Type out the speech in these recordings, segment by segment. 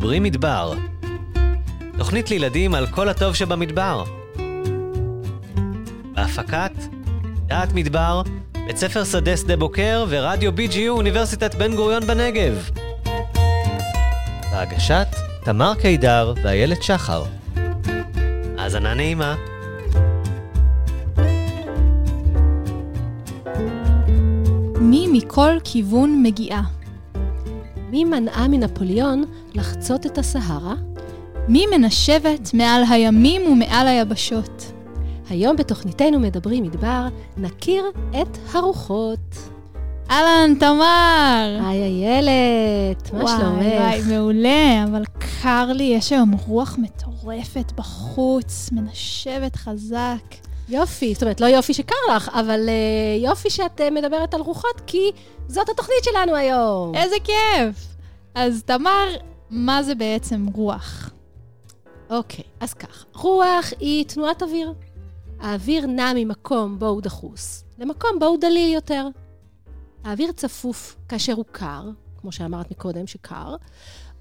מדברים מדבר. תוכנית לילדים על כל הטוב שבמדבר. בהפקת דעת מדבר, בית ספר שדה שדה בוקר ורדיו BGU אוניברסיטת בן גוריון בנגב. בהגשת תמר קידר ואיילת שחר. האזנה נעימה. מי מכל כיוון מגיעה? מי מנעה מנפוליאון לחצות את הסהרה? מי מנשבת מעל הימים ומעל היבשות? היום בתוכניתנו מדברים מדבר, נכיר את הרוחות. אהלן, תמר! היי איילת, מה שלומך? וואי, מעולה, אבל קר לי, יש היום רוח מטורפת בחוץ, מנשבת חזק. יופי, זאת אומרת, לא יופי שקר לך, אבל uh, יופי שאת uh, מדברת על רוחות, כי זאת התוכנית שלנו היום. איזה כיף! אז תמר, מה זה בעצם רוח? אוקיי, אז כך, רוח היא תנועת אוויר. האוויר נע ממקום בו הוא דחוס למקום בו הוא דליל יותר. האוויר צפוף כאשר הוא קר, כמו שאמרת מקודם שקר,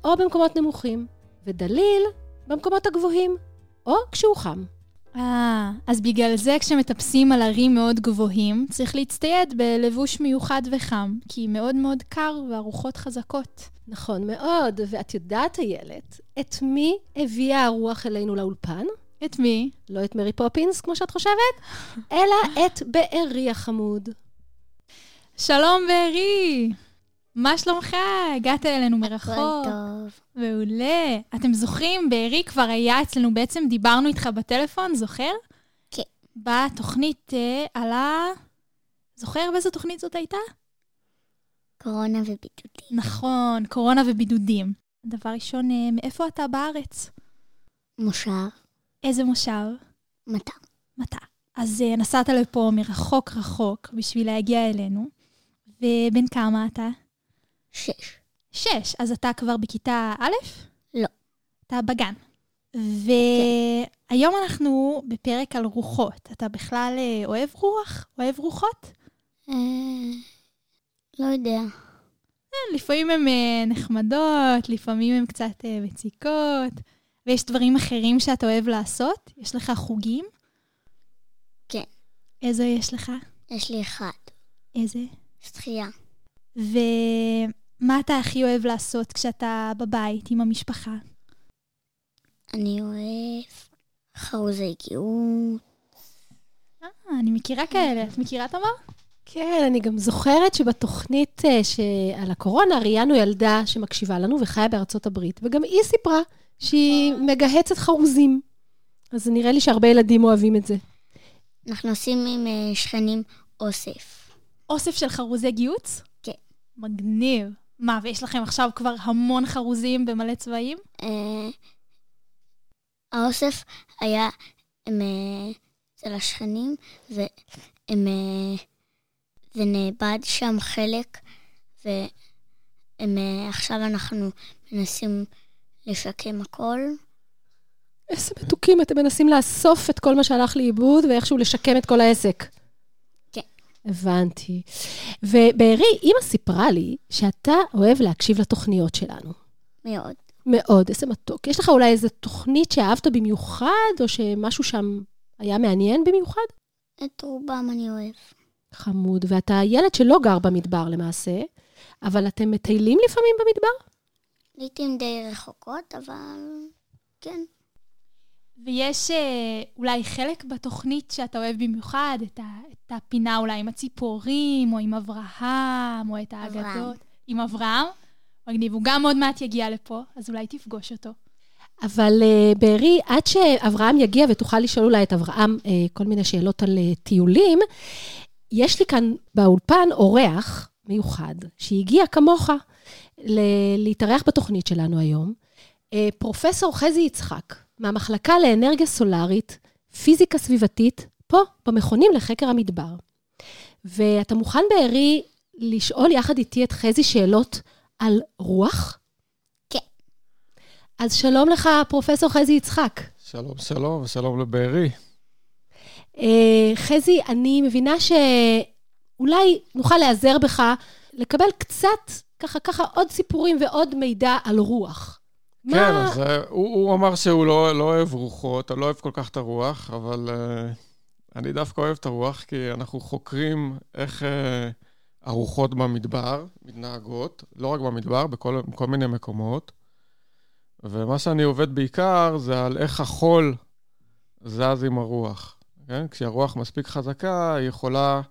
או במקומות נמוכים, ודליל במקומות הגבוהים, או כשהוא חם. אה, אז בגלל זה כשמטפסים על ערים מאוד גבוהים, צריך להצטייד בלבוש מיוחד וחם, כי מאוד מאוד קר והרוחות חזקות. נכון מאוד, ואת יודעת, איילת, את מי הביאה הרוח אלינו לאולפן? את מי? לא את מרי פופינס, כמו שאת חושבת, אלא את בארי החמוד. שלום בארי! מה שלומך? הגעת אלינו מרחוק. הכל טוב. מעולה. אתם זוכרים, בארי כבר היה אצלנו, בעצם דיברנו איתך בטלפון, זוכר? כן. בתוכנית אה, על ה... זוכר באיזו תוכנית זאת הייתה? קורונה ובידודים. נכון, קורונה ובידודים. דבר ראשון, אה, מאיפה אתה בארץ? מושב, איזה מושב? מטע. מטע. אז אה, נסעת לפה מרחוק רחוק בשביל להגיע אלינו. ובן כמה אתה? שש. שש. אז אתה כבר בכיתה א'? לא. אתה בגן. והיום אנחנו בפרק על רוחות. אתה בכלל אה, אוהב רוח? אוהב רוחות? אה, לא יודע. כן, לפעמים הן אה, נחמדות, לפעמים הן קצת אה, מציקות. ויש דברים אחרים שאתה אוהב לעשות? יש לך חוגים? כן. איזה יש לך? יש לי אחד. איזה? שחייה. ומה אתה הכי אוהב לעשות כשאתה בבית עם המשפחה? אני אוהב חרוזי גאות. אה, אני מכירה כאלה. את מכירה, תמר? כן, אני גם זוכרת שבתוכנית אה, על הקורונה ראיינו ילדה שמקשיבה לנו וחיה בארצות הברית, וגם היא סיפרה שהיא מגהצת חרוזים. אז נראה לי שהרבה ילדים אוהבים את זה. אנחנו עושים עם אה, שכנים אוסף. אוסף של חרוזי גיוץ? כן. מגניב. מה, ויש לכם עכשיו כבר המון חרוזים במלא צבעים? אה, האוסף היה אה, אצל השכנים, והם... אה, שם חלק, ועכשיו אנחנו מנסים לשקם הכל. איזה מתוקים, אתם מנסים לאסוף את כל מה שהלך לאיבוד ואיכשהו לשקם את כל העסק. הבנתי. ובארי, אימא סיפרה לי שאתה אוהב להקשיב לתוכניות שלנו. מאוד. מאוד, איזה מתוק. יש לך אולי איזו תוכנית שאהבת במיוחד, או שמשהו שם היה מעניין במיוחד? את רובם אני אוהב. חמוד. ואתה ילד שלא גר במדבר למעשה, אבל אתם מטיילים לפעמים במדבר? לעיתים די רחוקות, אבל כן. ויש אה, אולי חלק בתוכנית שאתה אוהב במיוחד, את, ה, את הפינה אולי עם הציפורים, או עם אברהם, או את האגדות. אברהם. עם אברהם? מגניב, הוא גם עוד מעט יגיע לפה, אז אולי תפגוש אותו. אבל uh, בארי, עד שאברהם יגיע ותוכל לשאול אולי את אברהם uh, כל מיני שאלות על uh, טיולים, יש לי כאן באולפן אורח מיוחד, שהגיע כמוך ל- להתארח בתוכנית שלנו היום, uh, פרופסור חזי יצחק, מהמחלקה לאנרגיה סולארית, פיזיקה סביבתית, פה, במכונים לחקר המדבר. ואתה מוכן, בארי, לשאול יחד איתי את חזי שאלות על רוח? כן. אז שלום לך, פרופסור חזי יצחק. שלום, שלום, ושלום לבארי. אה, חזי, אני מבינה שאולי נוכל להיעזר בך לקבל קצת, ככה, ככה, עוד סיפורים ועוד מידע על רוח. כן. אז uh, הוא, הוא אמר שהוא לא, לא אוהב רוחות, לא אוהב כל כך את הרוח, אבל uh, אני דווקא אוהב את הרוח, כי אנחנו חוקרים איך uh, הרוחות במדבר מתנהגות, לא רק במדבר, בכל, בכל מיני מקומות. ומה שאני עובד בעיקר זה על איך החול זז עם הרוח. כן? כשהרוח מספיק חזקה, היא יכולה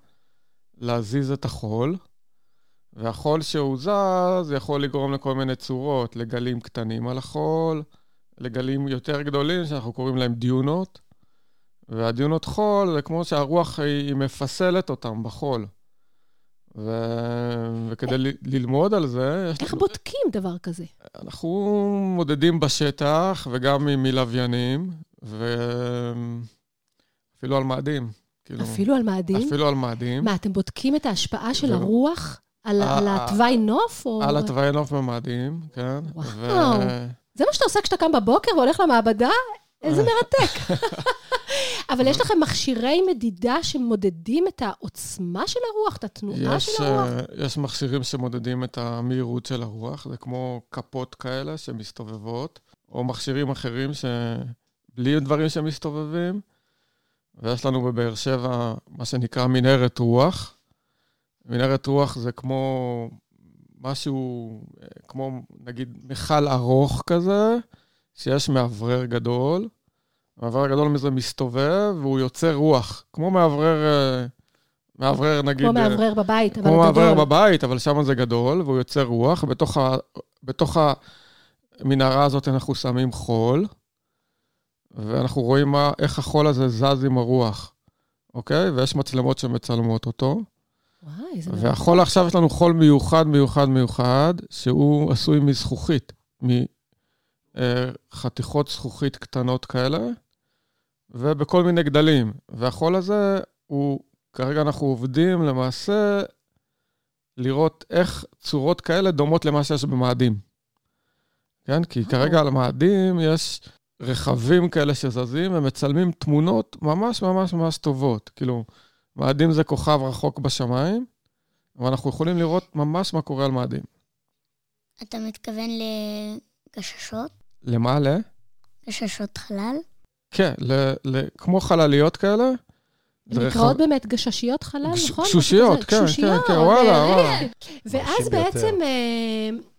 להזיז את החול, והחול שהוא זז יכול לגרום לכל מיני צורות, לגלים קטנים על החול, לגלים יותר גדולים שאנחנו קוראים להם דיונות, והדיונות חול זה כמו שהרוח היא, היא מפסלת אותם בחול. ו... וכדי ל... ללמוד על זה... איך בודקים דבר כזה? אנחנו מודדים בשטח וגם מלוויינים, ואפילו על מאדים. כאילו, אפילו על מאדים? אפילו על מאדים. מה, אתם בודקים את ההשפעה של הרוח על, על התוואי נוף? או... על התוואי נוף במאדים, כן. וואו. ו... זה מה שאתה עושה כשאתה קם בבוקר והולך למעבדה? איזה מרתק. אבל יש לכם מכשירי מדידה שמודדים את העוצמה של הרוח, את התנועה יש, של הרוח? יש מכשירים שמודדים את המהירות של הרוח, זה כמו כפות כאלה שמסתובבות, או מכשירים אחרים שבלי דברים שמסתובבים. ויש לנו בבאר שבע מה שנקרא מנהרת רוח. מנהרת רוח זה כמו משהו, כמו נגיד מכל ארוך כזה, שיש מאוורר גדול. המאוורר הגדול מזה מסתובב והוא יוצר רוח, כמו מאוורר, מאוורר נגיד... כמו מאוורר בבית, אבל גדול. כמו מאוורר בבית, אבל שם זה גדול, והוא יוצר רוח. בתוך, ה, בתוך המנהרה הזאת אנחנו שמים חול, ואנחנו רואים מה, איך החול הזה זז עם הרוח, אוקיי? ויש מצלמות שמצלמות אותו. וואי, איזה... והחול עכשיו יש לנו חול מיוחד, מיוחד, מיוחד, שהוא עשוי מזכוכית, מחתיכות זכוכית קטנות כאלה, ובכל מיני גדלים. והחול הזה, הוא, כרגע אנחנו עובדים למעשה לראות איך צורות כאלה דומות למה שיש במאדים. כן? כי כרגע על מאדים יש רכבים כאלה שזזים ומצלמים תמונות ממש ממש ממש טובות. כאילו, מאדים זה כוכב רחוק בשמיים, ואנחנו יכולים לראות ממש מה קורה על מאדים. אתה מתכוון לגששות? למה? ל? גששות חלל? כן, ל, ל, כמו חלליות כאלה. הן נקראות רכב... באמת גששיות חלל, גש, נכון? גשושיות, כן, כן, כן, וואלה, וואלה. ואז בעצם,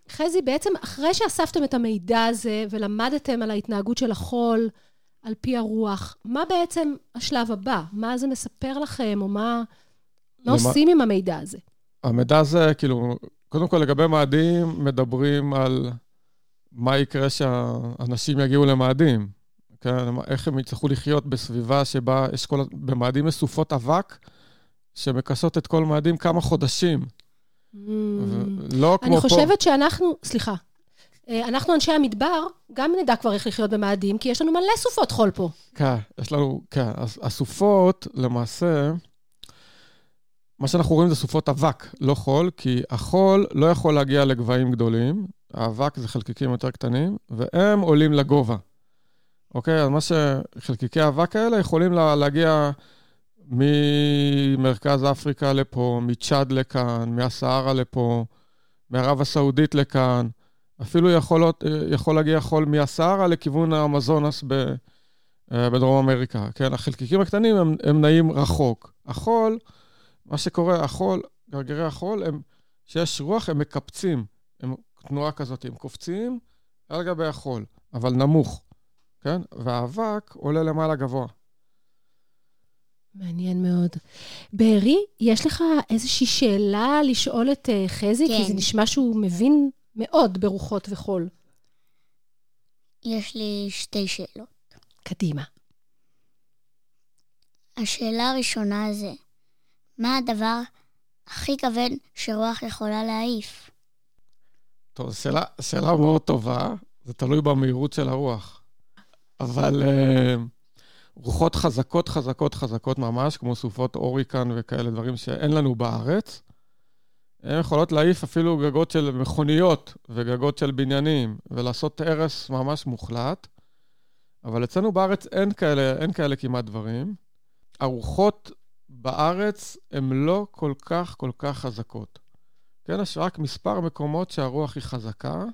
חזי, בעצם אחרי שאספתם את המידע הזה ולמדתם על ההתנהגות של החול, על פי הרוח, מה בעצם השלב הבא? מה זה מספר לכם, או מה, מה עושים עם המידע הזה? המידע הזה, כאילו, קודם כל לגבי מאדים, מדברים על מה יקרה שאנשים יגיעו למאדים. כן, איך הם יצטרכו לחיות בסביבה שבה יש כל... במאדים מסופות אבק, שמכסות את כל מאדים כמה חודשים. Mm. לא כמו פה... אני חושבת שאנחנו, סליחה, אנחנו אנשי המדבר, גם נדע כבר איך לחיות במאדים, כי יש לנו מלא סופות חול פה. כן, יש לנו, כן. הסופות, למעשה, מה שאנחנו רואים זה סופות אבק, לא חול, כי החול לא יכול להגיע לגבהים גדולים, האבק זה חלקיקים יותר קטנים, והם עולים לגובה. אוקיי? אז מה שחלקיקי האבק האלה יכולים לה, להגיע ממרכז אפריקה לפה, מצ'אד לכאן, מהסהרה לפה, מערב הסעודית לכאן. אפילו יכולות, יכול להגיע חול מהסהרה לכיוון האמזונס ב, בדרום אמריקה. כן, החלקיקים הקטנים הם, הם נעים רחוק. החול, מה שקורה, החול, גרגירי החול, הם, כשיש רוח, הם מקפצים. הם תנועה כזאת, הם קופצים על גבי החול, אבל נמוך, כן? והאבק עולה למעלה גבוה. מעניין מאוד. בארי, יש לך איזושהי שאלה לשאול את uh, חזי? כן. כי זה נשמע שהוא מבין מאוד ברוחות וחול. יש לי שתי שאלות. קדימה. השאלה הראשונה זה, מה הדבר הכי כבד שרוח יכולה להעיף? טוב, שאלה, שאלה מאוד טובה, זה תלוי במהירות של הרוח. אבל uh, רוחות חזקות, חזקות, חזקות ממש, כמו סופות אוריקן וכאלה דברים שאין לנו בארץ, הן יכולות להעיף אפילו גגות של מכוניות וגגות של בניינים, ולעשות הרס ממש מוחלט. אבל אצלנו בארץ אין כאלה, אין כאלה כמעט דברים. הרוחות בארץ הן לא כל כך כל כך חזקות. כן, יש רק מספר מקומות שהרוח היא חזקה,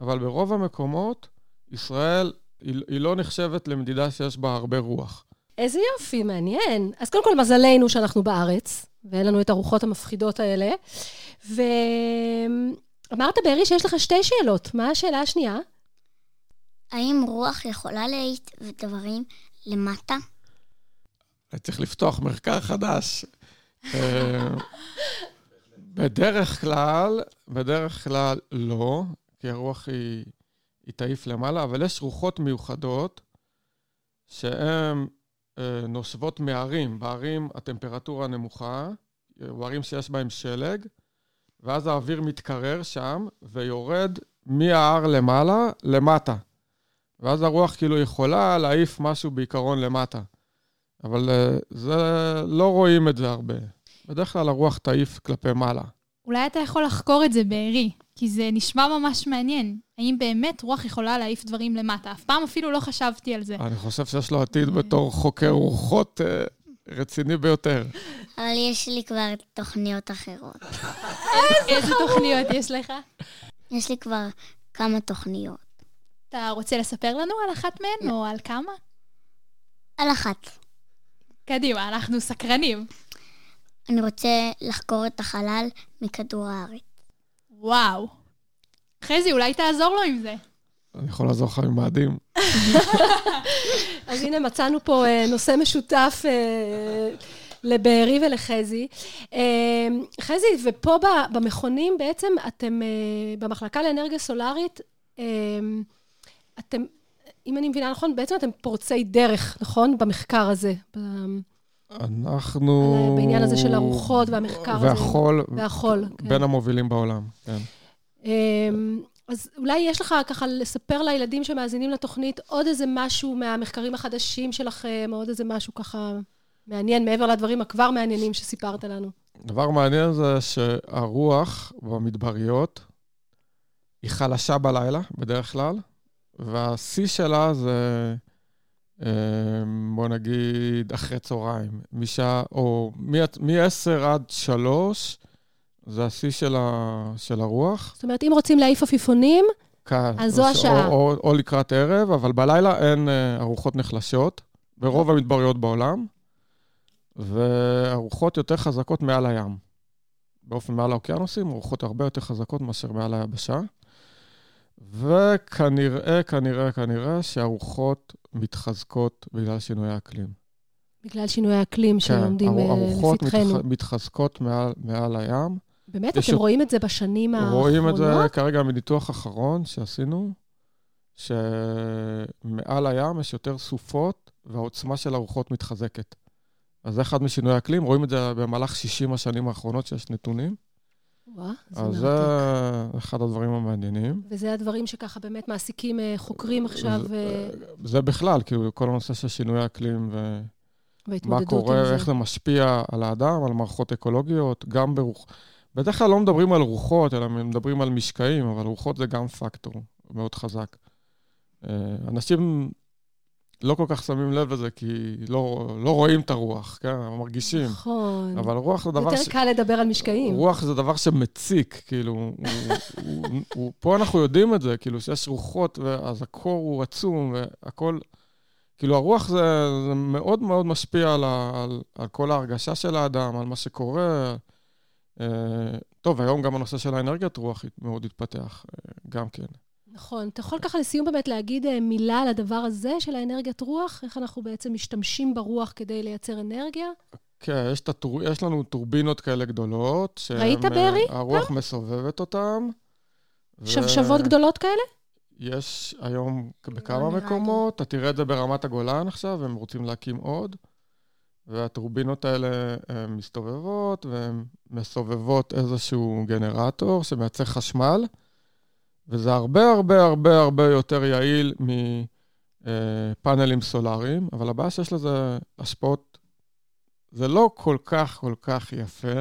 אבל ברוב המקומות, ישראל היא, היא לא נחשבת למדידה שיש בה הרבה רוח. איזה יופי, מעניין. אז קודם כל, מזלנו שאנחנו בארץ, ואין לנו את הרוחות המפחידות האלה. ואמרת, בארי, שיש לך שתי שאלות. מה השאלה השנייה? האם רוח יכולה להעיט דברים למטה? צריך לפתוח מחקר חדש. אה, בדרך כלל, בדרך כלל לא, כי הרוח היא, היא תעיף למעלה, אבל יש רוחות מיוחדות שהן נושבות מערים. בערים הטמפרטורה נמוכה, בערים שיש בהם שלג, ואז האוויר מתקרר שם ויורד מההר למעלה למטה. ואז הרוח כאילו יכולה להעיף משהו בעיקרון למטה. אבל אה, זה, לא רואים את זה הרבה. בדרך כלל הרוח תעיף כלפי מעלה. אולי אתה יכול לחקור את זה בארי, כי זה נשמע ממש מעניין. האם באמת רוח יכולה להעיף דברים למטה? אף פעם אפילו לא חשבתי על זה. אני חושב שיש לו עתיד בתור חוקר רוחות אה, רציני ביותר. אבל יש לי כבר תוכניות אחרות. איזה תוכניות יש לך? יש לי כבר כמה תוכניות. אתה רוצה לספר לנו על אחת מהן, או על כמה? על אחת. קדימה, אנחנו סקרנים. אני רוצה לחקור את החלל מכדור הארץ. וואו. חזי, אולי תעזור לו עם זה. אני יכול לעזור לך עם מאדים. אז הנה, מצאנו פה אה, נושא משותף אה, לבארי ולחזי. אה, חזי, ופה במכונים בעצם אתם, במחלקה לאנרגיה סולארית, אתם, אם אני מבינה נכון, בעצם אתם פורצי דרך, נכון? במחקר הזה. אנחנו... בעניין הזה של הרוחות והמחקר הזה. והחול. והחול, כן. בין המובילים בעולם, כן. אמ, אז אולי יש לך ככה לספר לילדים שמאזינים לתוכנית עוד איזה משהו מהמחקרים החדשים שלכם, או עוד איזה משהו ככה מעניין, מעבר לדברים הכבר מעניינים שסיפרת לנו. דבר מעניין זה שהרוח במדבריות היא חלשה בלילה, בדרך כלל, והשיא שלה זה, אמ, בוא נגיד, אחרי צהריים. משעה, או מ-10 עד 3, זה השיא של, ה, של הרוח. זאת אומרת, אם רוצים להעיף עפיפונים, כן, אז זו השעה. או, או, או לקראת ערב, אבל בלילה אין אה, ארוחות נחלשות, ברוב המדבריות בעולם, וארוחות יותר חזקות מעל הים. באופן מעל האוקיינוסים, ארוחות הרבה יותר חזקות מאשר מעל היבשה. וכנראה, כנראה, כנראה שהרוחות מתחזקות בגלל שינויי האקלים. בגלל שינויי האקלים כן, שעומדים לפתחנו. כן, הרוחות מתח... מתחזקות מעל, מעל הים. באמת? אתם רואים את זה בשנים האחרונות? רואים את זה כרגע מניתוח אחרון שעשינו, שמעל הים יש יותר סופות והעוצמה של הרוחות מתחזקת. אז זה אחד משינוי האקלים, רואים את זה במהלך 60 השנים האחרונות שיש נתונים. וואו, זה אז זה אחד הדברים המעניינים. וזה הדברים שככה באמת מעסיקים אה, חוקרים עכשיו. זה, אה, זה בכלל, כאילו, כל הנושא של שינוי האקלים ו... מה קורה, איך זה משפיע על האדם, על מערכות אקולוגיות, גם ברוח... בדרך כלל לא מדברים על רוחות, אלא מדברים על משקעים, אבל רוחות זה גם פקטור מאוד חזק. אה, אנשים לא כל כך שמים לב לזה, כי לא, לא רואים את הרוח, כן? מרגישים. נכון. אבל רוח זה דבר יותר ש... יותר קל לדבר על משקעים. רוח זה דבר שמציק, כאילו, הוא, הוא, הוא, הוא, פה אנחנו יודעים את זה, כאילו, שיש רוחות, אז הקור הוא עצום, והכל... כאילו, הרוח זה, זה מאוד מאוד משפיע על, על, על כל ההרגשה של האדם, על מה שקורה. אה, טוב, היום גם הנושא של האנרגיית רוח מאוד התפתח, אה, גם כן. נכון. אתה יכול ככה לסיום באמת להגיד אה, מילה על הדבר הזה של האנרגיית רוח? איך אנחנו בעצם משתמשים ברוח כדי לייצר אנרגיה? כן, יש, הטור... יש לנו טורבינות כאלה גדולות. ראית ברי? הרוח אה? מסובבת אותן. שבשבות ו... גדולות כאלה? יש היום בכמה מקומות, אתה תראה את זה ברמת הגולן עכשיו, הם רוצים להקים עוד. והטורבינות האלה מסתובבות, והן מסובבות איזשהו גנרטור שמייצר חשמל. וזה הרבה הרבה הרבה הרבה יותר יעיל מפאנלים סולאריים, אבל הבעיה שיש לזה השפעות, זה לא כל כך כל כך יפה.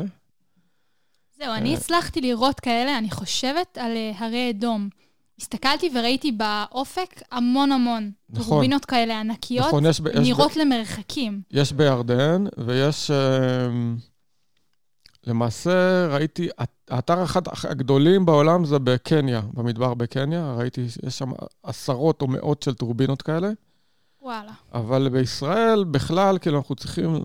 זהו, אני הצלחתי לראות כאלה, אני חושבת על אה, הרי אדום. הסתכלתי וראיתי באופק המון המון נכון, טורבינות כאלה ענקיות, נכון, יש, נראות יש למרחקים. יש בירדן, ויש... אה, למעשה ראיתי, האתר אחד הגדולים בעולם זה בקניה, במדבר בקניה. ראיתי, יש שם עשרות או מאות של טורבינות כאלה. וואלה. אבל בישראל בכלל, כאילו, אנחנו צריכים...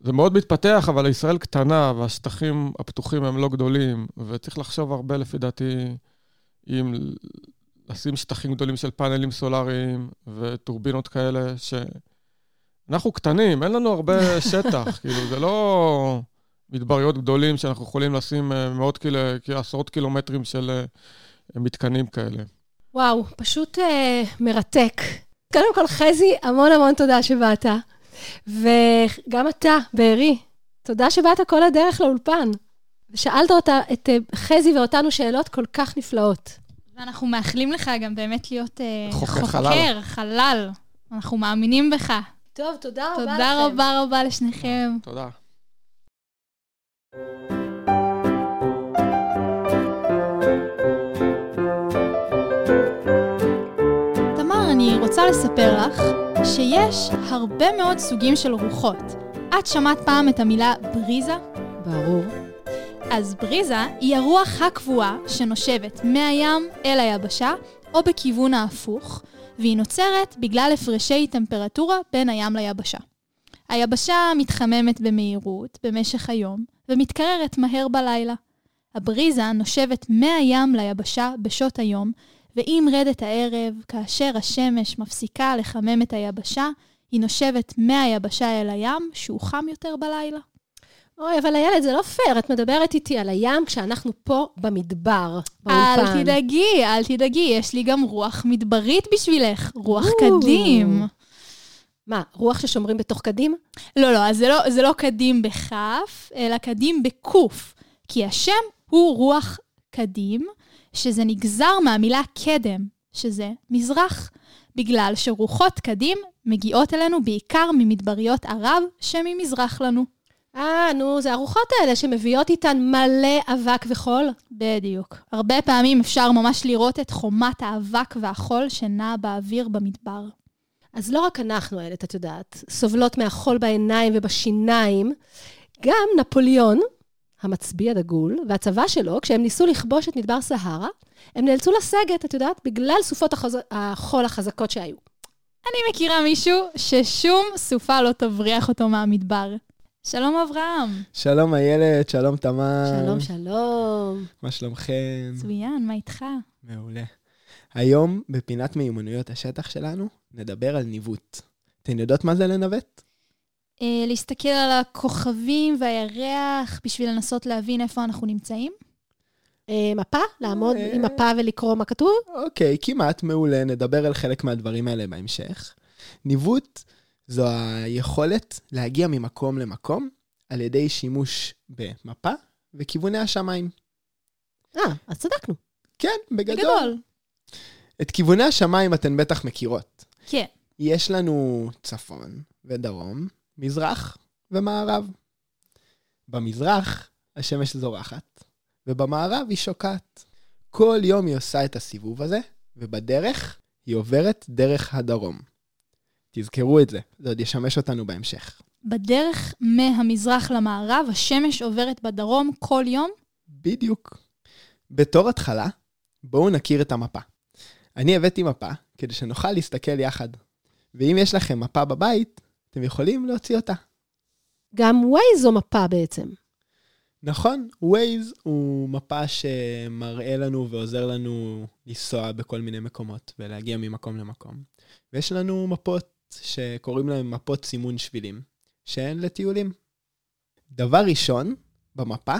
זה מאוד מתפתח, אבל ישראל קטנה, והשטחים הפתוחים הם לא גדולים, וצריך לחשוב הרבה, לפי דעתי, אם לשים שטחים גדולים של פאנלים סולאריים וטורבינות כאלה, ש... אנחנו קטנים, אין לנו הרבה שטח, כאילו, זה לא מדבריות גדולים שאנחנו יכולים לשים אה, מאות קיל... עשרות קילומטרים של אה, מתקנים כאלה. וואו, פשוט אה, מרתק. קודם כל, חזי, המון המון תודה שבאת. וגם אתה, בארי, תודה שבאת כל הדרך לאולפן. ושאלת אותה, את אה, חזי ואותנו שאלות כל כך נפלאות. ואנחנו מאחלים לך גם באמת להיות uh, חוקר, חוקר, חלל. אנחנו מאמינים בך. טוב, תודה רבה לכם. תודה רבה רבה לשניכם. תודה. תמר, אני רוצה לספר לך שיש הרבה מאוד סוגים של רוחות. את שמעת פעם את המילה בריזה? ברור. אז בריזה היא הרוח הקבועה שנושבת מהים אל היבשה, או בכיוון ההפוך, והיא נוצרת בגלל הפרשי טמפרטורה בין הים ליבשה. היבשה מתחממת במהירות במשך היום, ומתקררת מהר בלילה. הבריזה נושבת מהים ליבשה בשעות היום, ועם רדת הערב, כאשר השמש מפסיקה לחמם את היבשה, היא נושבת מהיבשה אל הים, שהוא חם יותר בלילה. אוי, אבל איילת, זה לא פייר, את מדברת איתי על הים כשאנחנו פה במדבר, באולפן. אל תדאגי, אל תדאגי, יש לי גם רוח מדברית בשבילך, רוח קדים. מה, רוח ששומרים בתוך קדים? לא, לא, אז זה לא, זה לא קדים בכף, אלא קדים בקוף. כי השם הוא רוח קדים, שזה נגזר מהמילה קדם, שזה מזרח, בגלל שרוחות קדים מגיעות אלינו בעיקר ממדבריות ערב שממזרח לנו. אה, נו, זה הרוחות האלה שמביאות איתן מלא אבק וחול? בדיוק. הרבה פעמים אפשר ממש לראות את חומת האבק והחול שנעה באוויר במדבר. אז לא רק אנחנו, איילת, את יודעת, סובלות מהחול בעיניים ובשיניים, גם נפוליאון, המצביא הדגול, והצבא שלו, כשהם ניסו לכבוש את מדבר סהרה, הם נאלצו לסגת, את יודעת, בגלל סופות החוז... החול החזקות שהיו. אני מכירה מישהו ששום סופה לא תבריח אותו מהמדבר. שלום אברהם. שלום איילת, שלום תמר. שלום, שלום. מה שלומכם? מצוין, מה איתך? מעולה. היום, בפינת מיומנויות השטח שלנו, נדבר על ניווט. אתן יודעות מה זה לנווט? אה, להסתכל על הכוכבים והירח בשביל לנסות להבין איפה אנחנו נמצאים? אה, מפה? לעמוד עם מפה ולקרוא מה כתוב? אוקיי, כמעט מעולה. נדבר על חלק מהדברים האלה בהמשך. ניווט זו היכולת להגיע ממקום למקום על ידי שימוש במפה וכיווני השמיים. אה, אז צדקנו. כן, בגדול. בגדול. את כיווני השמיים אתן בטח מכירות. כן. יש לנו צפון ודרום, מזרח ומערב. במזרח השמש זורחת, ובמערב היא שוקעת. כל יום היא עושה את הסיבוב הזה, ובדרך היא עוברת דרך הדרום. תזכרו את זה, זה עוד ישמש אותנו בהמשך. בדרך מהמזרח למערב, השמש עוברת בדרום כל יום? בדיוק. בתור התחלה, בואו נכיר את המפה. אני הבאתי מפה כדי שנוכל להסתכל יחד. ואם יש לכם מפה בבית, אתם יכולים להוציא אותה. גם Waze זו מפה בעצם. נכון, Waze הוא מפה שמראה לנו ועוזר לנו לנסוע בכל מיני מקומות ולהגיע ממקום למקום. ויש לנו מפות שקוראים להם מפות סימון שבילים, שהן לטיולים. דבר ראשון, במפה,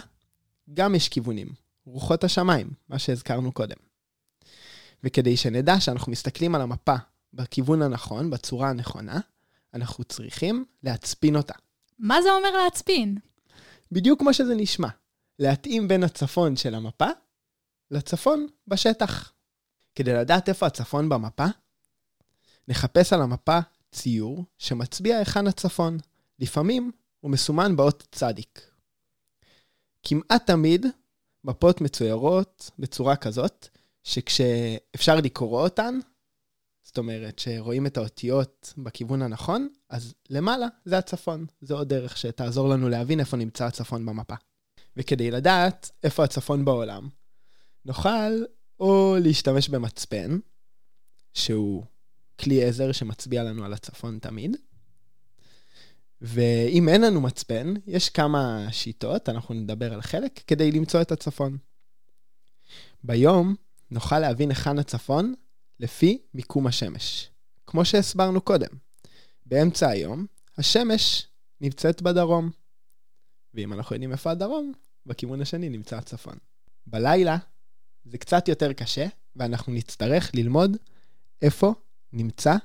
גם יש כיוונים, רוחות השמיים, מה שהזכרנו קודם. וכדי שנדע שאנחנו מסתכלים על המפה בכיוון הנכון, בצורה הנכונה, אנחנו צריכים להצפין אותה. מה זה אומר להצפין? בדיוק כמו שזה נשמע. להתאים בין הצפון של המפה לצפון בשטח. כדי לדעת איפה הצפון במפה, נחפש על המפה ציור שמצביע היכן הצפון. לפעמים הוא מסומן באות צדיק. כמעט תמיד מפות מצוירות בצורה כזאת, שכשאפשר לקרוא אותן, זאת אומרת, שרואים את האותיות בכיוון הנכון, אז למעלה זה הצפון. זו עוד דרך שתעזור לנו להבין איפה נמצא הצפון במפה. וכדי לדעת איפה הצפון בעולם, נוכל או להשתמש במצפן, שהוא כלי עזר שמצביע לנו על הצפון תמיד, ואם אין לנו מצפן, יש כמה שיטות, אנחנו נדבר על חלק, כדי למצוא את הצפון. ביום נוכל להבין היכן הצפון לפי מיקום השמש. כמו שהסברנו קודם, באמצע היום, השמש נמצאת בדרום. ואם אנחנו יודעים איפה הדרום, בכיוון השני נמצא הצפון. בלילה זה קצת יותר קשה, ואנחנו נצטרך ללמוד איפה נמצא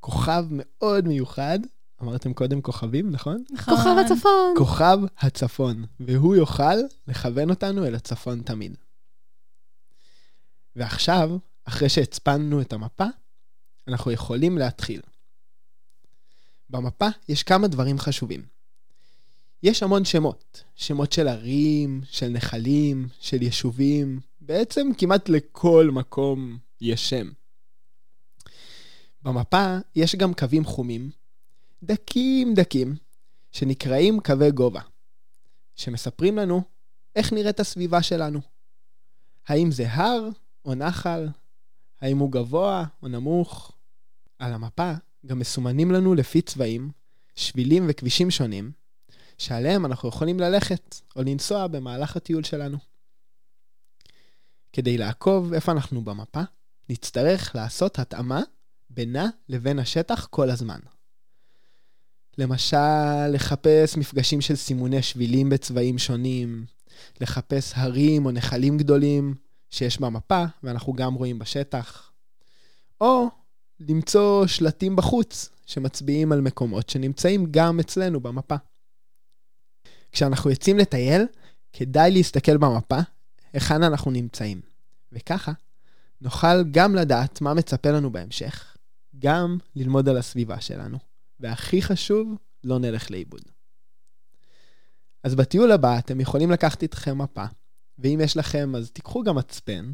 כוכב מאוד מיוחד. אמרתם קודם כוכבים, נכון? נכון. כוכב הצפון. כוכב הצפון, והוא יוכל לכוון אותנו אל הצפון תמיד. ועכשיו, אחרי שהצפנו את המפה, אנחנו יכולים להתחיל. במפה יש כמה דברים חשובים. יש המון שמות, שמות של ערים, של נחלים, של יישובים, בעצם כמעט לכל מקום יש שם. במפה יש גם קווים חומים, דקים דקים, שנקראים קווי גובה, שמספרים לנו איך נראית הסביבה שלנו. האם זה הר או נחל? האם הוא גבוה או נמוך? על המפה גם מסומנים לנו לפי צבעים, שבילים וכבישים שונים, שעליהם אנחנו יכולים ללכת או לנסוע במהלך הטיול שלנו. כדי לעקוב איפה אנחנו במפה, נצטרך לעשות התאמה בינה לבין השטח כל הזמן. למשל, לחפש מפגשים של סימוני שבילים בצבעים שונים, לחפש הרים או נחלים גדולים שיש במפה ואנחנו גם רואים בשטח, או למצוא שלטים בחוץ שמצביעים על מקומות שנמצאים גם אצלנו במפה. כשאנחנו יוצאים לטייל, כדאי להסתכל במפה היכן אנחנו נמצאים, וככה נוכל גם לדעת מה מצפה לנו בהמשך, גם ללמוד על הסביבה שלנו. והכי חשוב, לא נלך לאיבוד. אז בטיול הבא אתם יכולים לקחת איתכם מפה, ואם יש לכם, אז תיקחו גם מצפן,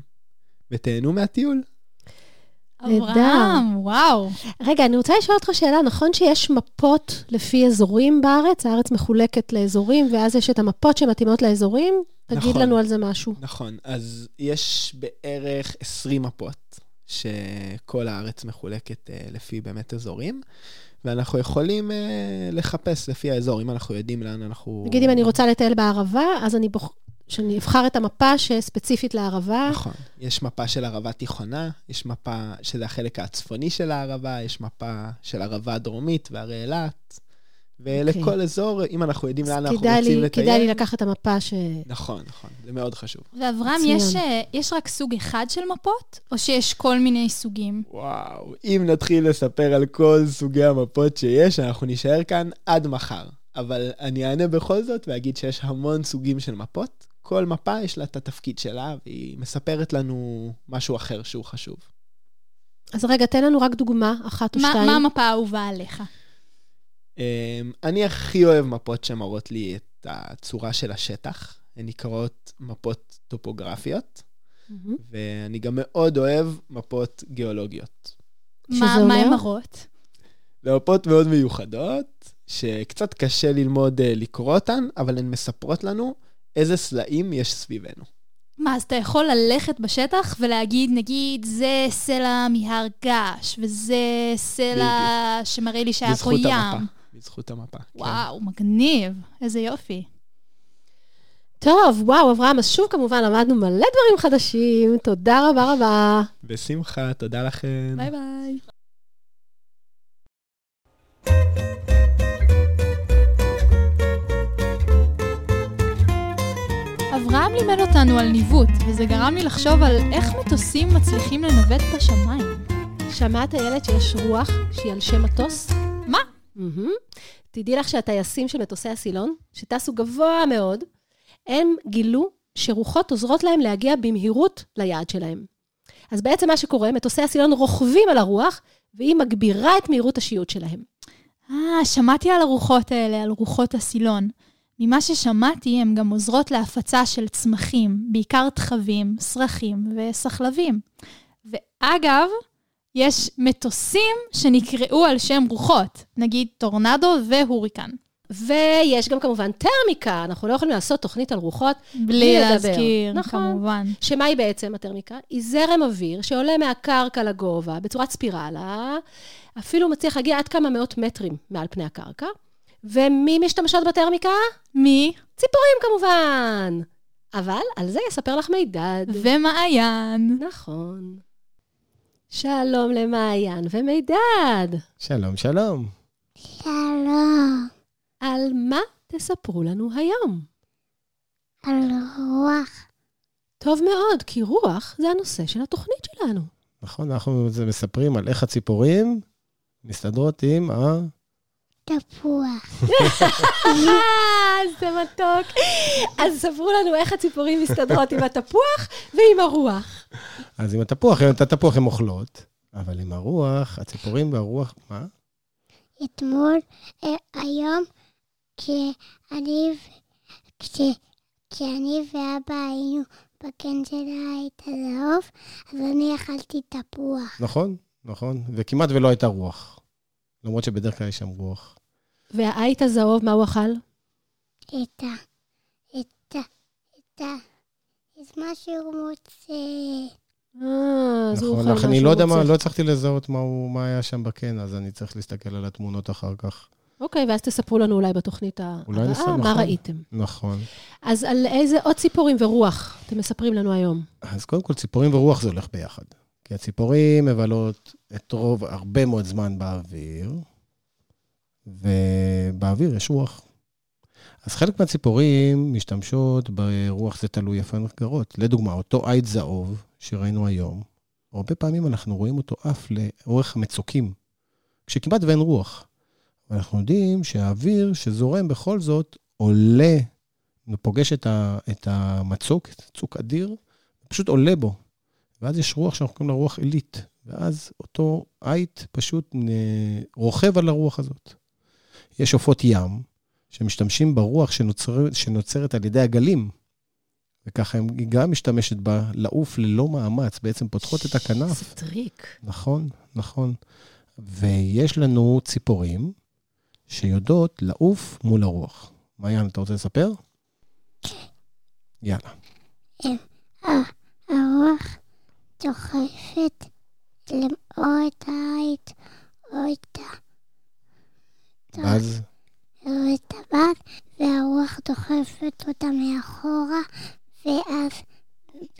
ותהנו מהטיול. אברהם, וואו. רגע, אני רוצה לשאול אותך שאלה, נכון שיש מפות לפי אזורים בארץ? הארץ מחולקת לאזורים, ואז יש את המפות שמתאימות לאזורים? תגיד נכון. לנו על זה משהו. נכון, אז יש בערך 20 מפות, שכל הארץ מחולקת uh, לפי באמת אזורים, ואנחנו יכולים uh, לחפש לפי האזור, אם אנחנו יודעים לאן אנחנו... נגיד אם אני רוצה לטייל בערבה, אז אני בוח... שאני אבחר את המפה שספציפית לערבה. נכון. יש מפה של ערבה תיכונה, יש מפה שזה החלק הצפוני של הערבה, יש מפה של ערבה הדרומית והרי אילת, ולכל אוקיי. אזור, אם אנחנו יודעים לאן אנחנו רוצים לי, לטייל... כדאי לי לקחת את המפה ש... נכון, נכון, זה מאוד חשוב. ואברהם. יש, אה, יש רק סוג אחד של מפות, או שיש כל מיני סוגים? וואו, אם נתחיל לספר על כל סוגי המפות שיש, אנחנו נישאר כאן עד מחר. אבל אני אענה בכל זאת ואגיד שיש המון סוגים של מפות. כל מפה יש לה את התפקיד שלה, והיא מספרת לנו משהו אחר שהוא חשוב. אז רגע, תן לנו רק דוגמה, אחת או מה, שתיים. מה המפה האהובה עליך? אמ, אני הכי אוהב מפות שמראות לי את הצורה של השטח. הן נקראות מפות טופוגרפיות, מהמם. ואני גם מאוד אוהב מפות גיאולוגיות. מה, שזה מה? הן מראות? זה מפות מאוד מיוחדות, שקצת קשה ללמוד אה, לקרוא אותן, אבל הן מספרות לנו איזה סלעים יש סביבנו. מה, אז אתה יכול ללכת בשטח ולהגיד, נגיד, זה סלע מהר געש, וזה סלע שמראה לי שהיה פה בזכות ים. המפה. בזכות המפה. כן. וואו, מגניב. איזה יופי. טוב, וואו, אברהם, אז שוב כמובן למדנו מלא דברים חדשים. תודה רבה רבה. בשמחה, תודה לכם. ביי ביי. אברהם לימד אותנו על ניווט, וזה גרם לי לחשוב על איך מטוסים מצליחים לנווט בשמיים. שמעת, ילד, שיש רוח שהיא על שם מטוס? מהמם. תדעי לך שהטייסים של מטוסי הסילון, שטסו גבוה מאוד, הם גילו שרוחות עוזרות להם להגיע במהירות ליעד שלהם. אז בעצם מה שקורה, מטוסי הסילון רוכבים על הרוח, והיא מגבירה את מהירות השיוט שלהם. אה, שמעתי על הרוחות האלה, על רוחות הסילון. ממה ששמעתי, הן גם עוזרות להפצה של צמחים, בעיקר תחבים, סרחים וסחלבים. ואגב, יש מטוסים שנקראו על שם רוחות, נגיד טורנדו והוריקן. ויש גם כמובן טרמיקה, אנחנו לא יכולים לעשות תוכנית על רוחות בלי לדבר. להזכיר, נכון. כמובן. שמה היא בעצם הטרמיקה? היא זרם אוויר שעולה מהקרקע לגובה בצורת ספירלה, אפילו מצליח להגיע עד כמה מאות מטרים מעל פני הקרקע. ומי משתמשות בטרמיקה? מי? ציפורים כמובן. אבל על זה יספר לך מידד. ומעיין. נכון. שלום למעיין ומידד. שלום, שלום. שלום, על מה תספרו לנו היום? על רוח. טוב מאוד, כי רוח זה הנושא של התוכנית שלנו. נכון, אנחנו מספרים על איך הציפורים מסתדרות עם ה... תפוח. אה, זה מתוק. אז ספרו לנו איך הציפורים מסתדרות עם התפוח ועם הרוח. אז עם התפוח, את התפוח הן אוכלות, אבל עם הרוח, הציפורים והרוח, מה? אתמול, אה, היום, כשאני, כש, כשאני ואבא היינו בקן של העית הזהוב, אז אני אכלתי תפוח. נכון, נכון, וכמעט ולא הייתה רוח. למרות שבדרך כלל יש שם רוח. והעית הזהוב, מה הוא אכל? את ה... את ה... את ה... את מה שהוא מוצא. אה, אז הוא אוכל נכון, מה אך אני שהוא לא יודע מה, רוצה. לא הצלחתי לזהות מה הוא- מה היה שם בקן, אז אני צריך להסתכל על התמונות אחר כך. אוקיי, ואז תספרו לנו אולי בתוכנית נסע, הבאה מה נכון. ראיתם. נכון. אז על איזה עוד ציפורים ורוח אתם מספרים לנו היום? אז קודם כל, ציפורים ורוח זה הולך ביחד. כי הציפורים מבלות את רוב, הרבה מאוד זמן באוויר, ובאוויר יש רוח. אז חלק מהציפורים משתמשות ברוח, זה תלוי איפה הן גרות. לדוגמה, אותו עית זהוב שראינו היום, הרבה פעמים אנחנו רואים אותו עף לאורך המצוקים, כשכמעט ואין רוח. ואנחנו יודעים שהאוויר שזורם בכל זאת עולה ופוגש את, ה, את המצוק, צוק אדיר, פשוט עולה בו. ואז יש רוח שאנחנו קוראים לה רוח עילית. ואז אותו עית פשוט רוכב על הרוח הזאת. יש עופות ים שמשתמשים ברוח שנוצר, שנוצרת על ידי הגלים, וככה הם- היא גם משתמשת בה לעוף ללא מאמץ, בעצם פותחות את הכנף. זה טריק. נכון, נכון. ויש לנו ציפורים שיודעות לעוף מול הרוח. מעיין, אתה רוצה לספר? יאללה. הרוח דוחפת או את העית או את ה... ואז, או את הבת, והרוח דוחפת אותה מאחורה, ואז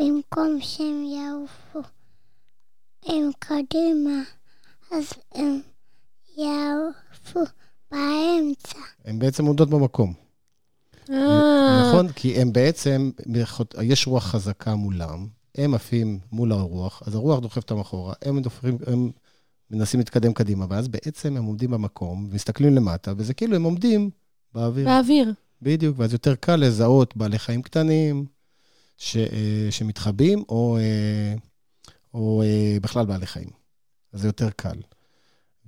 במקום שהם יעופו הם קדימה, אז הם יעופו באמצע. הן בעצם עומדות במקום. אה, נכון? כי הם בעצם, יש רוח חזקה מולם, הם עפים מול הרוח, אז הרוח דוחפת אותם אחורה, הם דוחפים, הם מנסים להתקדם קדימה, ואז בעצם הם עומדים במקום, מסתכלים למטה, וזה כאילו הם עומדים באוויר. באוויר. בדיוק, ואז יותר קל לזהות בעלי חיים קטנים ש, אה, שמתחבאים, או, אה, או אה, בכלל בעלי חיים. אז זה יותר קל.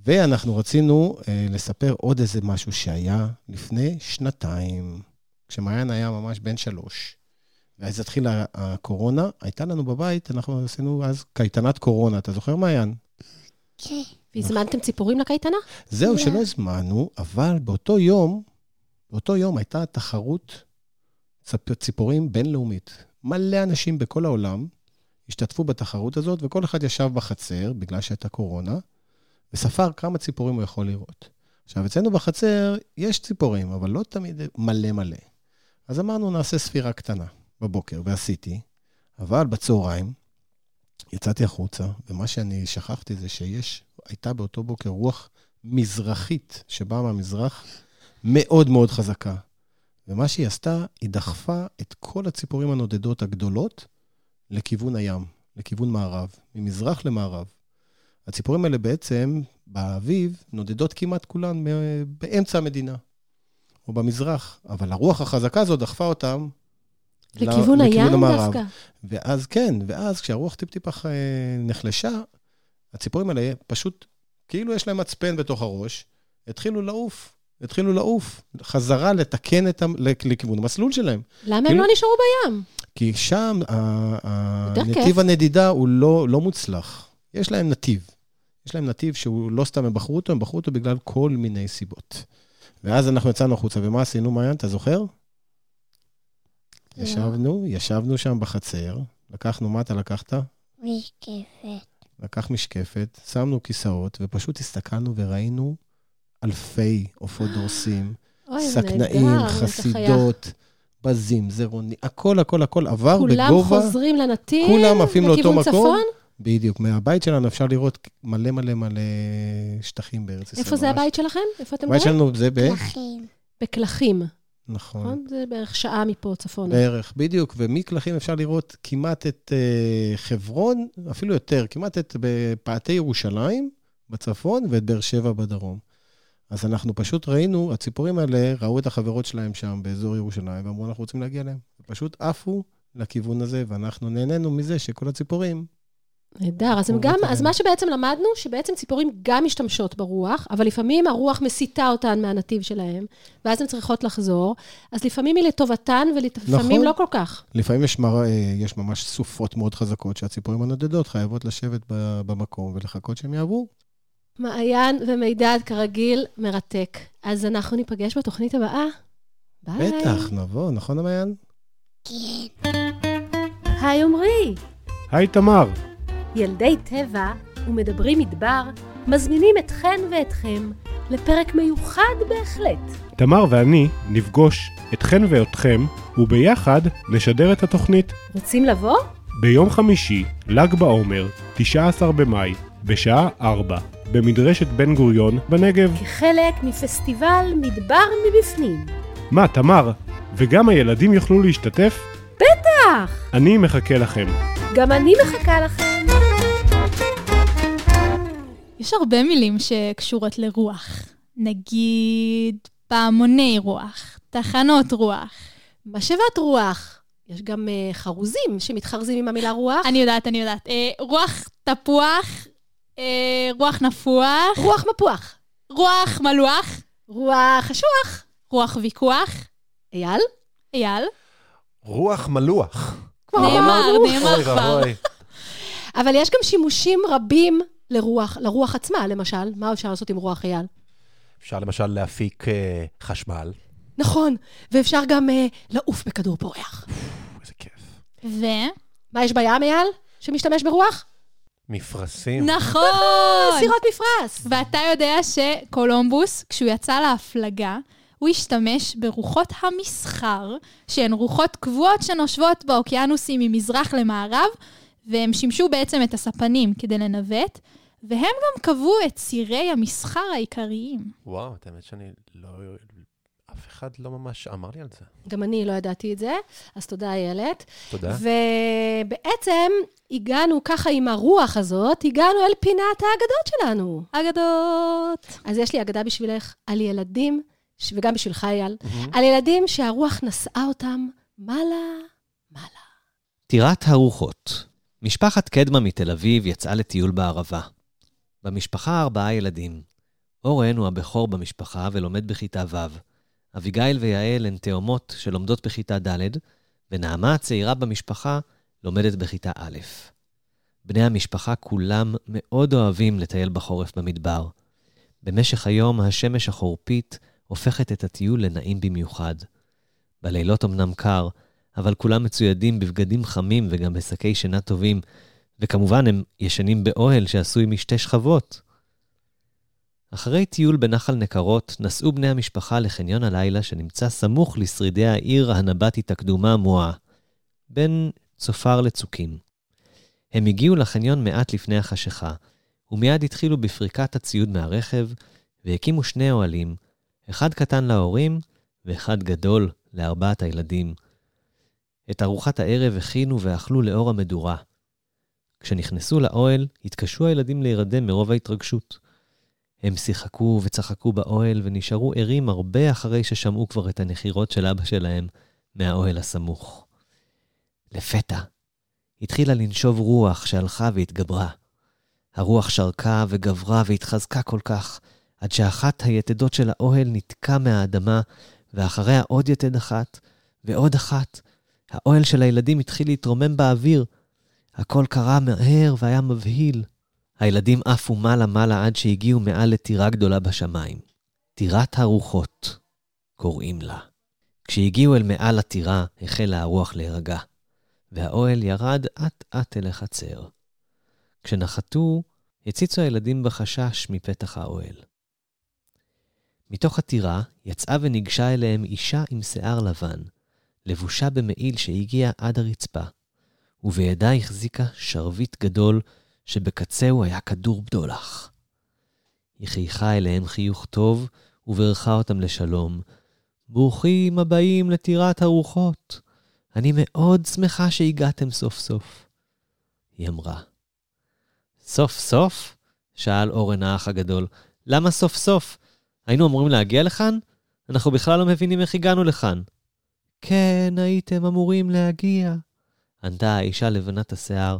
ואנחנו רצינו לספר עוד איזה משהו שהיה לפני שנתיים, כשמעיין היה ממש בן שלוש. ואז התחילה הקורונה, הייתה לנו בבית, אנחנו עשינו אז קייטנת קורונה. אתה זוכר, מעיין? כן, והזמנתם ציפורים לקייטנה? זהו, לא. שלא הזמנו, אבל באותו יום, באותו יום הייתה תחרות ציפורים בינלאומית. מלא אנשים בכל העולם השתתפו בתחרות הזאת, וכל אחד ישב בחצר, בגלל שהייתה קורונה, וספר כמה ציפורים הוא יכול לראות. עכשיו, אצלנו בחצר יש ציפורים, אבל לא תמיד מלא מלא. אז אמרנו, נעשה ספירה קטנה בבוקר, ועשיתי, אבל בצהריים יצאתי החוצה, ומה שאני שכחתי זה שיש, הייתה באותו בוקר רוח מזרחית שבאה מהמזרח, מאוד מאוד חזקה. ומה שהיא עשתה, היא דחפה את כל הציפורים הנודדות הגדולות לכיוון הים, לכיוון מערב, ממזרח למערב. הציפורים האלה בעצם, באביב, נודדות כמעט כולן מ- באמצע המדינה, או במזרח, אבל הרוח החזקה הזו דחפה אותם לכיוון הים המערב. דווקא. ואז כן, ואז כשהרוח טיפ-טיפה אה, נחלשה, הציפורים האלה פשוט, כאילו יש להם מצפן בתוך הראש, התחילו לעוף, התחילו לעוף, חזרה לתקן את ה... לכ- לכיוון המסלול שלהם. למה הם כאילו- לא נשארו בים? כי שם נתיב. הנדידה הוא לא, לא מוצלח. יש להם נתיב, יש להם נתיב שהוא לא סתם הם בחרו אותו, הם בחרו אותו בגלל כל מיני סיבות. ואז אנחנו יצאנו החוצה, ומה עשינו, מעיין, אתה זוכר? ישבנו, ישבנו שם בחצר, לקחנו, מה אתה לקחת? משקפת. לקח משקפת, שמנו כיסאות, ופשוט הסתכלנו וראינו אלפי עופות דורסים, סכנאים. חסידות, בזים, זרעונים, הכל, הכל, הכל עבר כולם בגובה. חוזרים לנתיב, כולם עפים לאותו מקום. צפון? בדיוק, מהבית שלנו אפשר לראות מלא מלא מלא שטחים בארץ ישראל. איפה זה. הבית שלכם? איפה אתם הבית גרים? שלנו זה ב... פלחים. בקלחים, נכון. נכון? זה בערך שעה מפה צפונה. בערך, בדיוק. ומקלחים אפשר לראות כמעט את uh, חברון, אפילו יותר, כמעט את בפאתי ירושלים בצפון ואת באר שבע בדרום. אז אנחנו פשוט ראינו, הציפורים האלה ראו את החברות שלהם שם באזור ירושלים, ואמרו, אנחנו רוצים להגיע אליהם. פשוט עפו לכיוון הזה, ואנחנו נהנינו מזה שכל הציפורים... נהדר, אז, גם. אז מה שבעצם למדנו, שבעצם ציפורים גם משתמשות ברוח, אבל לפעמים הרוח מסיטה אותן מהנתיב שלהם, ואז הן צריכות לחזור, אז לפעמים היא לטובתן ולפעמים נכון. לא כל כך. לפעמים יש, מר... אה, יש ממש סופות מאוד חזקות שהציפורים הנודדות חייבות לשבת במקום ולחכות שהם יעברו. מעיין ומידד, כרגיל, מרתק. אז אנחנו ניפגש בתוכנית הבאה. ביי. בטח, נבוא, נכון, המעיין? היי עמרי, היי תמר, ילדי טבע ומדברים מדבר מזמינים אתכן ואתכם לפרק מיוחד בהחלט. תמר ואני נפגוש אתכן ואתכם, וביחד נשדר את התוכנית. רוצים לבוא? ביום חמישי, ל"ג בעומר, 19 במאי, בשעה 4, במדרשת בן גוריון בנגב. כחלק מפסטיבל מדבר מבפנים. מה, תמר? וגם הילדים יוכלו להשתתף? בטח! אני מחכה לכם. גם אני מחכה לכם. יש הרבה מילים שקשורות לרוח. נגיד פעמוני רוח, תחנות רוח. משאבת רוח. יש גם uh, חרוזים שמתחרזים עם המילה רוח. אני יודעת, אני יודעת. אה, רוח תפוח, אה, רוח נפוח, רוח מפוח. רוח מלוח, רוח חשוח. רוח ויכוח. אייל? אייל? רוח מלוח. כבר נאמר. נאמר כבר. אבל יש גם שימושים רבים לרוח, לרוח עצמה, למשל. מה אפשר לעשות עם רוח אייל? אפשר למשל להפיק אה, חשמל. נכון, ואפשר גם uh, לעוף בכדור פורח. איזה כיף. ו... מה יש בים, אייל? שמשתמש ברוח? מפרשים. נכון! סירות מפרש. ואתה יודע שקולומבוס, כשהוא יצא להפלגה, הוא השתמש ברוחות המסחר, שהן רוחות קבועות שנושבות באוקיינוסים ממזרח למערב, והם שימשו בעצם את הספנים כדי לנווט, והם גם קבעו את צירי המסחר העיקריים. וואו, את האמת שאני לא... אף אחד לא ממש אמר לי על זה. גם אני לא ידעתי את זה, אז תודה, איילת. תודה. ובעצם הגענו ככה עם הרוח הזאת, הגענו אל פינת האגדות שלנו. אגדות. אז יש לי אגדה בשבילך על ילדים, וגם בשבילך, אייל. על ילדים שהרוח נשאה אותם מעלה, מעלה. טירת הרוחות. משפחת קדמה מתל אביב יצאה לטיול בערבה. במשפחה ארבעה ילדים. אורן הוא הבכור במשפחה ולומד בכיתה ו'. אביגיל ויעל הן תאומות שלומדות בכיתה ד', ונעמה הצעירה במשפחה לומדת בכיתה א'. בני המשפחה כולם מאוד אוהבים לטייל בחורף במדבר. במשך היום השמש החורפית הופכת את הטיול לנעים במיוחד. בלילות אמנם קר, אבל כולם מצוידים בבגדים חמים וגם בשקי שינה טובים, וכמובן הם ישנים באוהל שעשוי משתי שכבות. אחרי טיול בנחל נקרות, נסעו בני המשפחה לחניון הלילה שנמצא סמוך לשרידי העיר הנבטית הקדומה מועה, בין צופר לצוקים. הם הגיעו לחניון מעט לפני החשיכה, ומיד התחילו בפריקת הציוד מהרכב, והקימו שני אוהלים, אחד קטן להורים ואחד גדול לארבעת הילדים. את ארוחת הערב הכינו ואכלו לאור המדורה. כשנכנסו לאוהל, התקשו הילדים להירדם מרוב ההתרגשות. הם שיחקו וצחקו באוהל ונשארו ערים הרבה אחרי ששמעו כבר את הנחירות של אבא שלהם מהאוהל הסמוך. לפתע, התחילה לנשוב רוח שהלכה והתגברה. הרוח שרקה וגברה והתחזקה כל כך, עד שאחת היתדות של האוהל נתקע מהאדמה, ואחריה עוד יתד אחת, ועוד אחת. האוהל של הילדים התחיל להתרומם באוויר. הכל קרה מהר והיה מבהיל. הילדים עפו מעלה-מעלה עד שהגיעו מעל לטירה גדולה בשמיים. טירת הרוחות, קוראים לה. כשהגיעו אל מעל הטירה, החלה הרוח להירגע, והאוהל ירד אט-אט אל החצר. כשנחתו, הציצו הילדים בחשש מפתח האוהל. מתוך הטירה יצאה וניגשה אליהם אישה עם שיער לבן, לבושה במעיל שהגיע עד הרצפה, ובידה החזיקה שרביט גדול שבקצהו היה כדור בדולח. היא חייכה אליהם חיוך טוב ובירכה אותם לשלום. ברוכים הבאים לטירת הרוחות. אני מאוד שמחה שהגעתם סוף סוף. היא אמרה. סוף סוף? שאל אורן האח הגדול. למה סוף סוף? היינו אמורים להגיע לכאן? אנחנו בכלל לא מבינים איך הגענו לכאן. כן, הייתם אמורים להגיע, ענתה האישה לבנת השיער.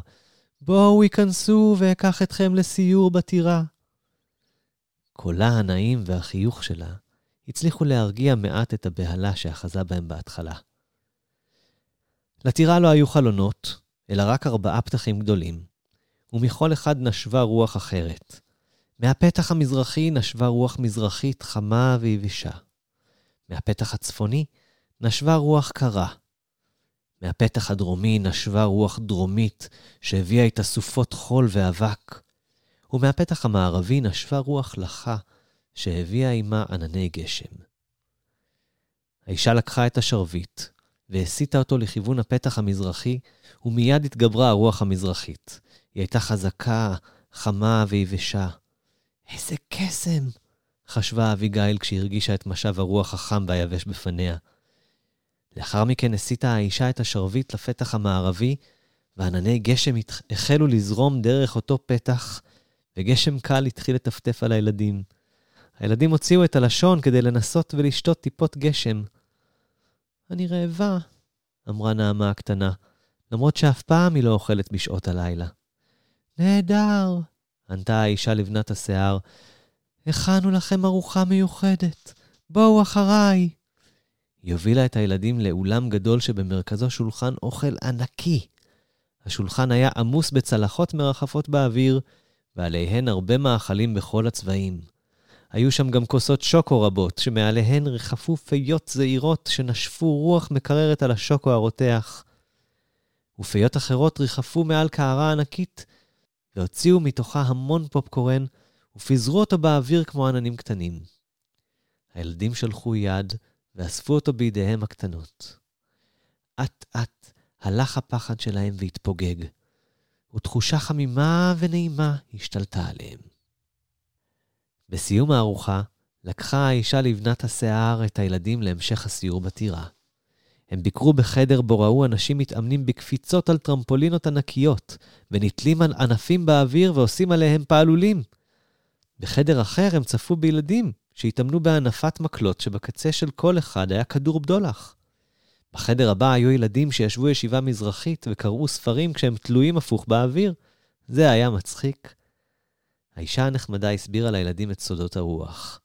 בואו היכנסו ואקח אתכם לסיור בטירה. קולה הנעים והחיוך שלה הצליחו להרגיע מעט את הבהלה שאחזה בהם בהתחלה. לטירה לא היו חלונות, אלא רק ארבעה פתחים גדולים, ומכל אחד נשבה רוח אחרת. מהפתח המזרחי נשבה רוח מזרחית חמה ויבשה. מהפתח הצפוני נשבה רוח קרה. מהפתח הדרומי נשבה רוח דרומית שהביאה איתה סופות חול ואבק. ומהפתח המערבי נשבה רוח לחה שהביאה עימה ענני גשם. האישה לקחה את השרביט והסיטה אותו לכיוון הפתח המזרחי, ומיד התגברה הרוח המזרחית. היא הייתה חזקה, חמה ויבשה. איזה קסם! חשבה אביגיל כשהרגישה את משב הרוח החם והיבש בפניה. לאחר מכן הסיטה האישה את השרביט לפתח המערבי, וענני גשם החלו לזרום דרך אותו פתח, וגשם קל התחיל לטפטף על הילדים. הילדים הוציאו את הלשון כדי לנסות ולשתות טיפות גשם. אני רעבה, אמרה נעמה הקטנה, למרות שאף פעם היא לא אוכלת בשעות הלילה. נהדר, ענתה האישה לבנת השיער. הכנו לכם ארוחה מיוחדת. בואו אחריי. היא הובילה את הילדים לאולם גדול שבמרכזו שולחן אוכל ענקי. השולחן היה עמוס בצלחות מרחפות באוויר, ועליהן הרבה מאכלים בכל הצבעים. היו שם גם כוסות שוקו רבות, שמעליהן ריחפו פיות זעירות שנשפו רוח מקררת על השוקו הרותח. ופיות אחרות ריחפו מעל קערה ענקית, והוציאו מתוכה המון פופקורן, ופיזרו אותו באוויר כמו עננים קטנים. הילדים שלחו יד, ואספו אותו בידיהם הקטנות. אט-אט הלך הפחד שלהם והתפוגג, ותחושה חמימה ונעימה השתלטה עליהם. בסיום הארוחה, לקחה האישה לבנת השיער את הילדים להמשך הסיור בטירה. הם ביקרו בחדר בו ראו אנשים מתאמנים בקפיצות על טרמפולינות ענקיות, ונתלים על ענפים באוויר ועושים עליהם פעלולים. בחדר אחר הם צפו בילדים שהתאמנו בהנפת מקלות שבקצה של כל אחד היה כדור בדולח. בחדר הבא היו ילדים שישבו ישיבה מזרחית וקראו ספרים כשהם תלויים הפוך באוויר. זה היה מצחיק. האישה הנחמדה הסבירה לילדים את סודות הרוח.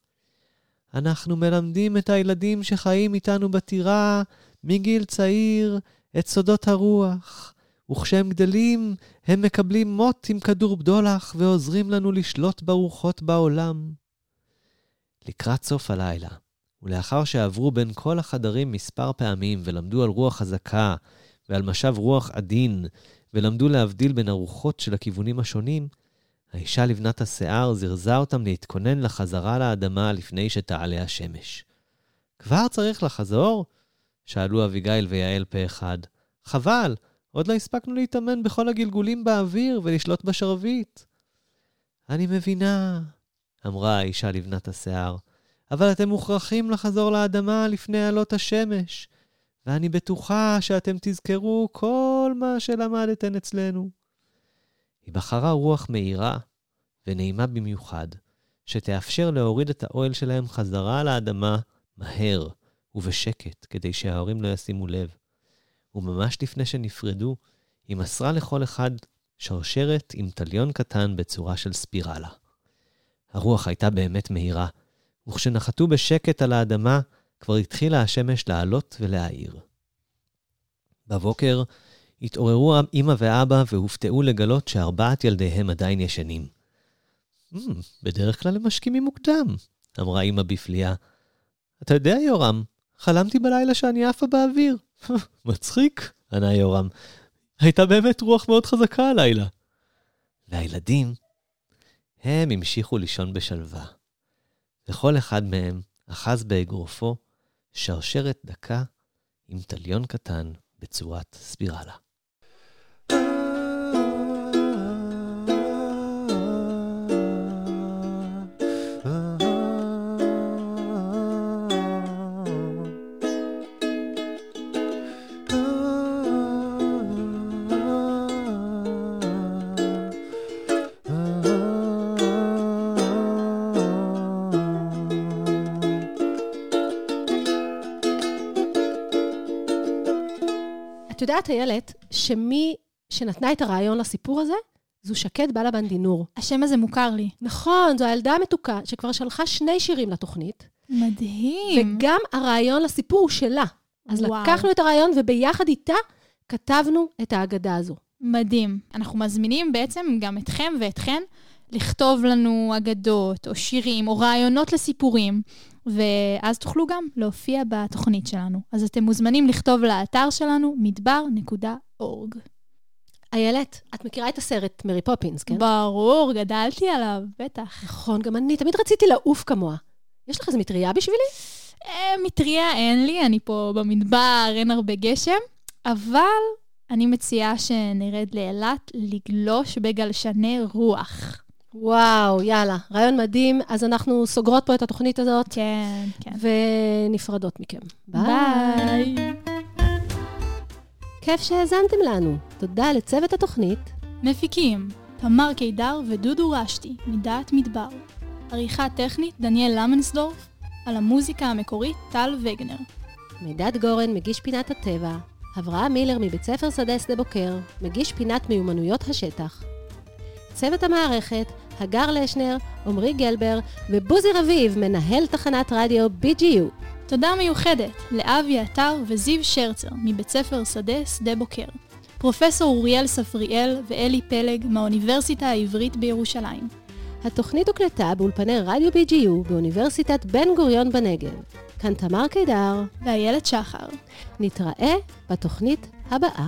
אנחנו מלמדים את הילדים שחיים איתנו בטירה מגיל צעיר את סודות הרוח, וכשהם גדלים, הם מקבלים מוט עם כדור בדולח ועוזרים לנו לשלוט ברוחות בעולם. לקראת סוף הלילה, ולאחר שעברו בין כל החדרים מספר פעמים ולמדו על רוח חזקה ועל משב רוח עדין, ולמדו להבדיל בין הרוחות של הכיוונים השונים, האישה לבנת השיער זירזה אותם להתכונן לחזרה לאדמה לפני שתעלה השמש. כבר צריך לחזור? שאלו אביגיל ויעל פה אחד. חבל, עוד לא הספקנו להתאמן בכל הגלגולים באוויר ולשלוט בשרביט. אני מבינה, אמרה האישה לבנת השיער, אבל אתם מוכרחים לחזור לאדמה לפני עלות השמש, ואני בטוחה שאתם תזכרו כל מה שלמדתן אצלנו. היא בחרה רוח מהירה ונעימה במיוחד, שתאפשר להוריד את האוהל שלהם חזרה לאדמה מהר ובשקט, כדי שההורים לא ישימו לב. וממש לפני שנפרדו, היא מסרה לכל אחד שרשרת עם טליון קטן בצורה של ספירלה. הרוח הייתה באמת מהירה, וכשנחתו בשקט על האדמה, כבר התחילה השמש לעלות ולהאיר. בבוקר התעוררו אמא ואבא והופתעו לגלות שארבעת ילדיהם עדיין ישנים. "אמ, בדרך כלל הם משכימים מוקדם, אמרה אמא בפליאה. אתה יודע, יורם, חלמתי בלילה שאני עפה באוויר. מצחיק, ענה יורם. הייתה באמת רוח מאוד חזקה הלילה. והילדים, הם המשיכו לישון בשלווה. וכל אחד מהם אחז באגרופו שרשרת דקה עם תליון קטן בצורת ספירלה. יודעת, איילת, שמי שנתנה את הרעיון לסיפור הזה, זו שקד בלבן דינור. השם הזה מוכר לי. נכון, זו הילדה המתוקה שכבר שלחה שני שירים לתוכנית, מדהים. וגם הרעיון לסיפור הוא שלה. אז וואו. לקחנו את הרעיון וביחד איתה כתבנו את ההגדה הזו. מדהים. אנחנו מזמינים בעצם גם אתכם ואתכן לכתוב לנו אגדות, או שירים, או רעיונות לסיפורים, ואז תוכלו גם להופיע בתוכנית שלנו. אז אתם מוזמנים לכתוב לאתר שלנו, מדבר.org. איילת, את מכירה את הסרט מרי פופינס, כן? ברור, גדלתי עליו, בטח. נכון, גם אני תמיד רציתי לעוף כמוה. יש לך איזה מטריה בשבילי? אה, מטריה אין לי, אני פה במדבר, אין הרבה גשם, אבל אני מציעה שנרד לאילת לגלוש בגלשני רוח. וואו, יאללה, רעיון מדהים. אז אנחנו סוגרות פה את התוכנית הזאת, כן, כן. ונפרדות מכם. ביי. כיף שהאזנתם לנו. תודה לצוות התוכנית. מפיקים, תמר קידר ודודו רשתי, מדעת מדבר. עריכה טכנית, דניאל למנסדורף. על המוזיקה המקורית, טל וגנר. מידד גורן, מגיש פינת הטבע. אברהם מילר מבית ספר שדה שדה בוקר, מגיש פינת מיומנויות השטח. צוות המערכת, הגר לשנר, עמרי גלבר ובוזי רביב, מנהל תחנת רדיו BGU. תודה מיוחדת לאבי עטר וזיו שרצר מבית ספר שדה שדה בוקר. פרופסור אוריאל ספריאל ואלי פלג מהאוניברסיטה העברית בירושלים. התוכנית הוקלטה באולפני רדיו BGU באוניברסיטת בן גוריון בנגב. כאן תמר קידר, ואיילת שחר. נתראה בתוכנית הבאה.